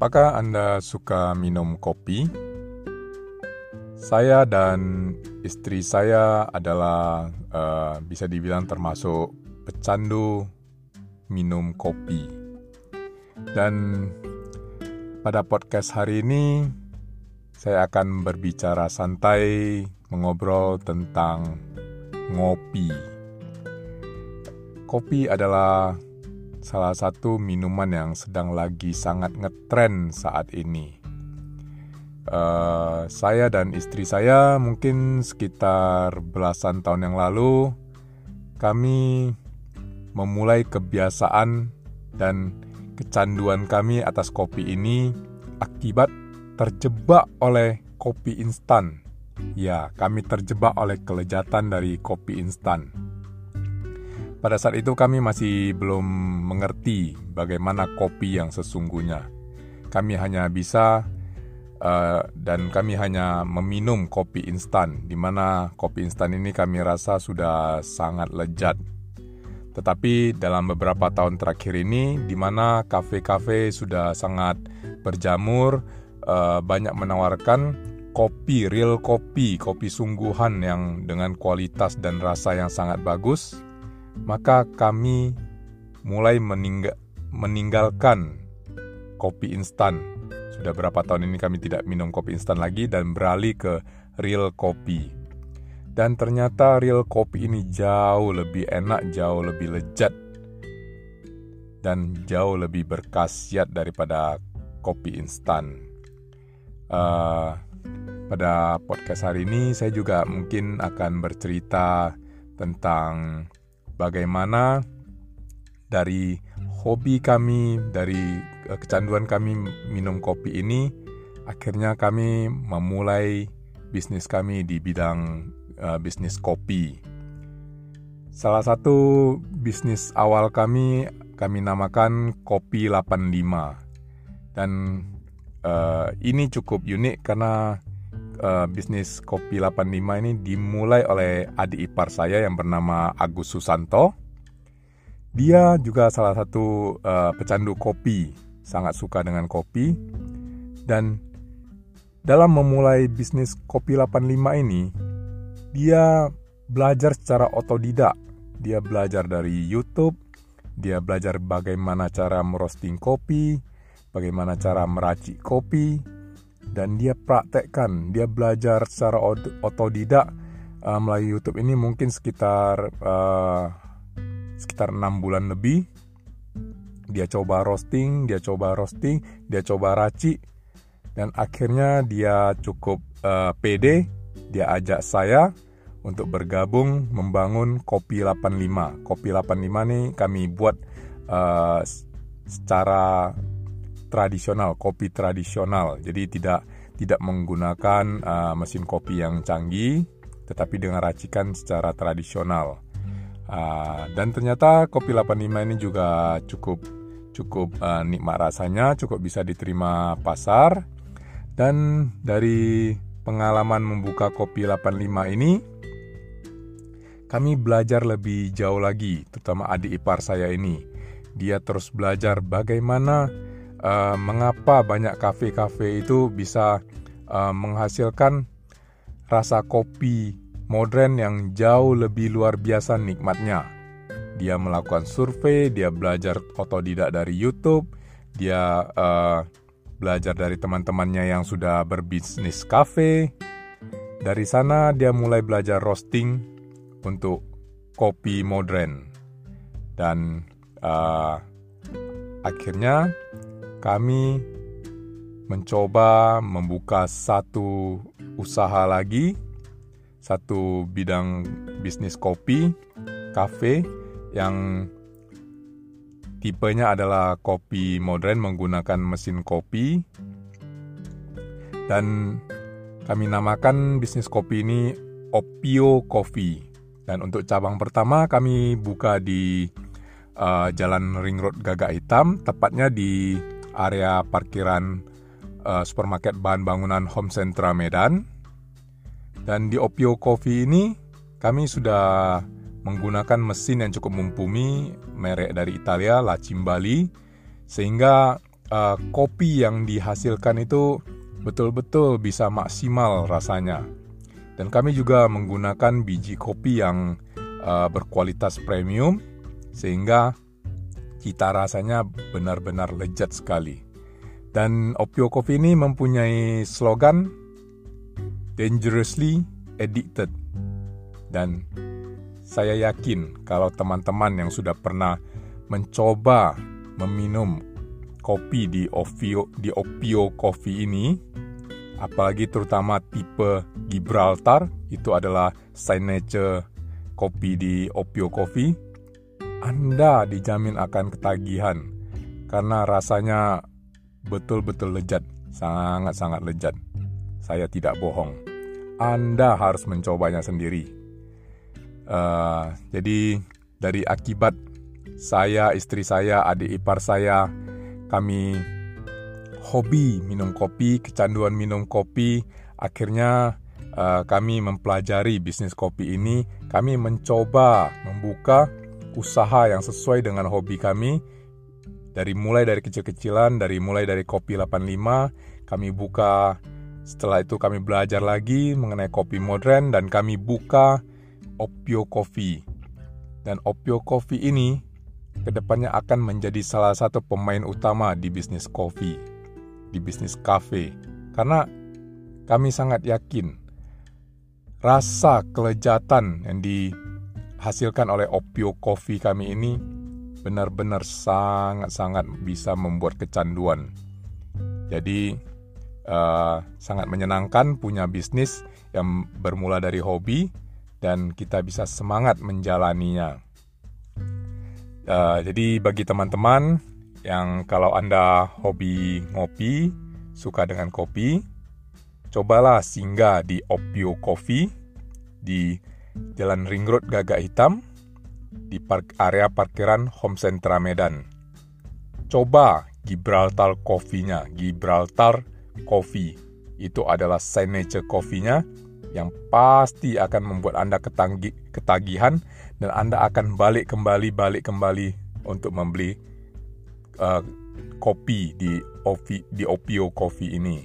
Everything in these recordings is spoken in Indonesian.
Apakah Anda suka minum kopi? Saya dan istri saya adalah uh, bisa dibilang termasuk pecandu minum kopi. Dan pada podcast hari ini saya akan berbicara santai mengobrol tentang ngopi. Kopi adalah salah satu minuman yang sedang lagi sangat ngetren saat ini. Uh, saya dan istri saya mungkin sekitar belasan tahun yang lalu kami memulai kebiasaan dan kecanduan kami atas kopi ini akibat terjebak oleh kopi instan. Ya, kami terjebak oleh kelejatan dari kopi instan. Pada saat itu kami masih belum mengerti bagaimana kopi yang sesungguhnya. Kami hanya bisa uh, dan kami hanya meminum kopi instan, di mana kopi instan ini kami rasa sudah sangat lezat. Tetapi dalam beberapa tahun terakhir ini, di mana kafe-kafe sudah sangat berjamur, uh, banyak menawarkan kopi, real kopi, kopi sungguhan yang dengan kualitas dan rasa yang sangat bagus maka kami mulai meninggal, meninggalkan kopi instan. Sudah berapa tahun ini kami tidak minum kopi instan lagi dan beralih ke real kopi. Dan ternyata real kopi ini jauh lebih enak, jauh lebih lezat, dan jauh lebih berkhasiat daripada kopi instan. Uh, pada podcast hari ini saya juga mungkin akan bercerita tentang bagaimana dari hobi kami, dari eh, kecanduan kami minum kopi ini, akhirnya kami memulai bisnis kami di bidang uh, bisnis kopi. Salah satu bisnis awal kami kami namakan Kopi 85. Dan uh, ini cukup unik karena uh, bisnis Kopi 85 ini dimulai oleh adik ipar saya yang bernama Agus Susanto. Dia juga salah satu uh, pecandu kopi, sangat suka dengan kopi. Dan dalam memulai bisnis Kopi 85 ini, dia belajar secara otodidak. Dia belajar dari YouTube, dia belajar bagaimana cara merosting kopi, bagaimana cara meracik kopi, dan dia praktekkan, dia belajar secara otodidak uh, melalui YouTube ini mungkin sekitar uh, sekitar enam bulan lebih. Dia coba roasting, dia coba roasting, dia coba racik, dan akhirnya dia cukup uh, pede. Dia ajak saya untuk bergabung membangun Kopi 85. Kopi 85 nih kami buat uh, secara tradisional, kopi tradisional. Jadi tidak tidak menggunakan uh, mesin kopi yang canggih, tetapi dengan racikan secara tradisional. Uh, dan ternyata kopi 85 ini juga cukup cukup uh, nikmat rasanya, cukup bisa diterima pasar. Dan dari pengalaman membuka kopi 85 ini kami belajar lebih jauh lagi, terutama adik ipar saya ini. Dia terus belajar bagaimana uh, mengapa banyak kafe-kafe itu bisa uh, menghasilkan rasa kopi modern yang jauh lebih luar biasa nikmatnya. Dia melakukan survei, dia belajar otodidak dari YouTube, dia uh, belajar dari teman-temannya yang sudah berbisnis kafe. Dari sana dia mulai belajar roasting untuk kopi modern dan uh, akhirnya kami mencoba membuka satu usaha lagi, satu bidang bisnis kopi, kafe yang tipenya adalah kopi modern menggunakan mesin kopi dan kami namakan bisnis kopi ini Opio Coffee. Dan untuk cabang pertama kami buka di uh, Jalan Ring Road Gagak Hitam, tepatnya di area parkiran uh, supermarket bahan bangunan Home Centra Medan. Dan di Opio Coffee ini kami sudah menggunakan mesin yang cukup mumpuni merek dari Italia La Cimbali sehingga uh, kopi yang dihasilkan itu betul-betul bisa maksimal rasanya. Dan kami juga menggunakan biji kopi yang uh, berkualitas premium sehingga cita rasanya benar-benar lezat sekali. Dan Opio Coffee ini mempunyai slogan Dangerously Addicted. Dan saya yakin kalau teman-teman yang sudah pernah mencoba meminum kopi di Opio di Opio Coffee ini, apalagi terutama tipe Gibraltar, itu adalah signature kopi di Opio Coffee, Anda dijamin akan ketagihan karena rasanya betul-betul lezat, sangat-sangat lezat. Saya tidak bohong. Anda harus mencobanya sendiri. Uh, jadi dari akibat saya, istri saya, adik ipar saya, kami hobi minum kopi, kecanduan minum kopi. Akhirnya uh, kami mempelajari bisnis kopi ini. Kami mencoba membuka usaha yang sesuai dengan hobi kami. Dari mulai dari kecil-kecilan, dari mulai dari kopi 85, kami buka setelah itu kami belajar lagi mengenai kopi modern dan kami buka Opio Coffee. Dan Opio Coffee ini ke depannya akan menjadi salah satu pemain utama di bisnis kopi, di bisnis kafe. Karena kami sangat yakin rasa kelejatan yang dihasilkan oleh Opio Coffee kami ini benar-benar sangat-sangat bisa membuat kecanduan. Jadi uh, sangat menyenangkan punya bisnis yang bermula dari hobi dan kita bisa semangat menjalaninya. Uh, jadi bagi teman-teman yang kalau Anda hobi ngopi, suka dengan kopi, cobalah singgah di Opio Coffee di Jalan Ring Road Gagak Hitam di park area parkiran Home Centra Medan. Coba Gibraltar Coffee-nya, Gibraltar Coffee. Itu adalah signature coffee-nya yang pasti akan membuat Anda ketanggi, ketagihan dan Anda akan balik kembali balik kembali untuk membeli uh, kopi di Ovi, di Opio Coffee ini.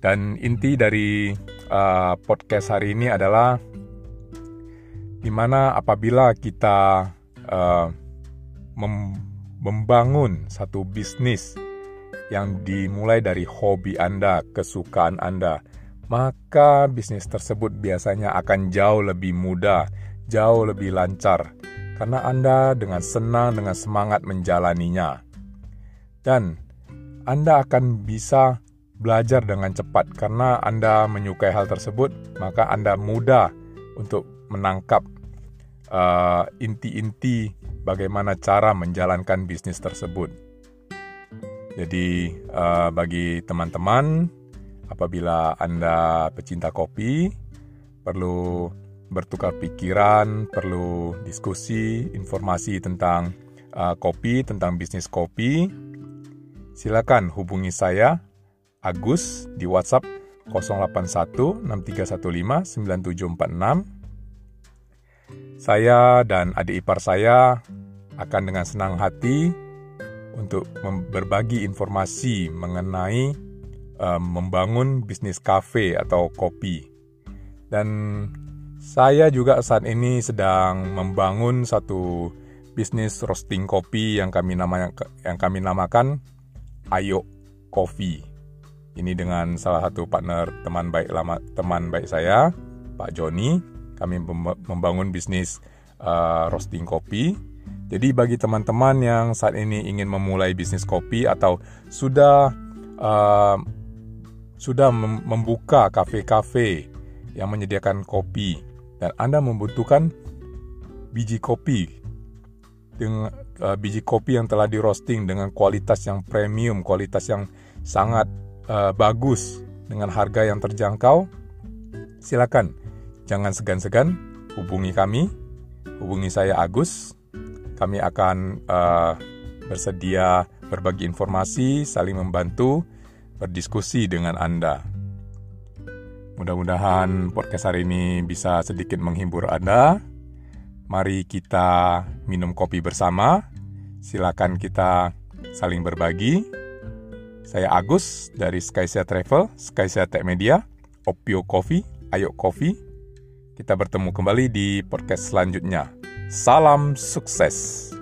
Dan inti dari uh, podcast hari ini adalah di mana apabila kita uh, mem membangun satu bisnis yang dimulai dari hobi Anda, kesukaan Anda, maka bisnis tersebut biasanya akan jauh lebih mudah, jauh lebih lancar, karena Anda dengan senang, dengan semangat menjalaninya. Dan Anda akan bisa belajar dengan cepat karena Anda menyukai hal tersebut, maka Anda mudah untuk menangkap uh, inti-inti bagaimana cara menjalankan bisnis tersebut. Jadi, uh, bagi teman-teman Apabila Anda pecinta kopi, perlu bertukar pikiran, perlu diskusi, informasi tentang uh, kopi, tentang bisnis kopi, silakan hubungi saya Agus di WhatsApp 081 6315 9746. Saya dan adik ipar saya akan dengan senang hati untuk berbagi informasi mengenai um, membangun bisnis kafe atau kopi. Dan saya juga saat ini sedang membangun satu bisnis roasting kopi yang kami namanya yang kami namakan Ayo Coffee. Ini dengan salah satu partner teman baik lama teman baik saya, Pak Joni. Kami membangun bisnis uh, roasting kopi. Jadi bagi teman-teman yang saat ini ingin memulai bisnis kopi atau sudah uh, sudah membuka kafe-kafe yang menyediakan kopi dan Anda membutuhkan biji kopi dengan uh, biji kopi yang telah di roasting dengan kualitas yang premium, kualitas yang sangat uh, bagus dengan harga yang terjangkau, silakan jangan segan-segan hubungi kami, hubungi saya Agus. Kami akan uh, bersedia berbagi informasi, saling membantu berdiskusi dengan Anda. Mudah-mudahan podcast hari ini bisa sedikit menghibur Anda. Mari kita minum kopi bersama. Silakan kita saling berbagi. Saya Agus dari Skysia Travel, Skysia Tech Media, Opio Coffee, Ayo Coffee. Kita bertemu kembali di podcast selanjutnya. Salam sukses.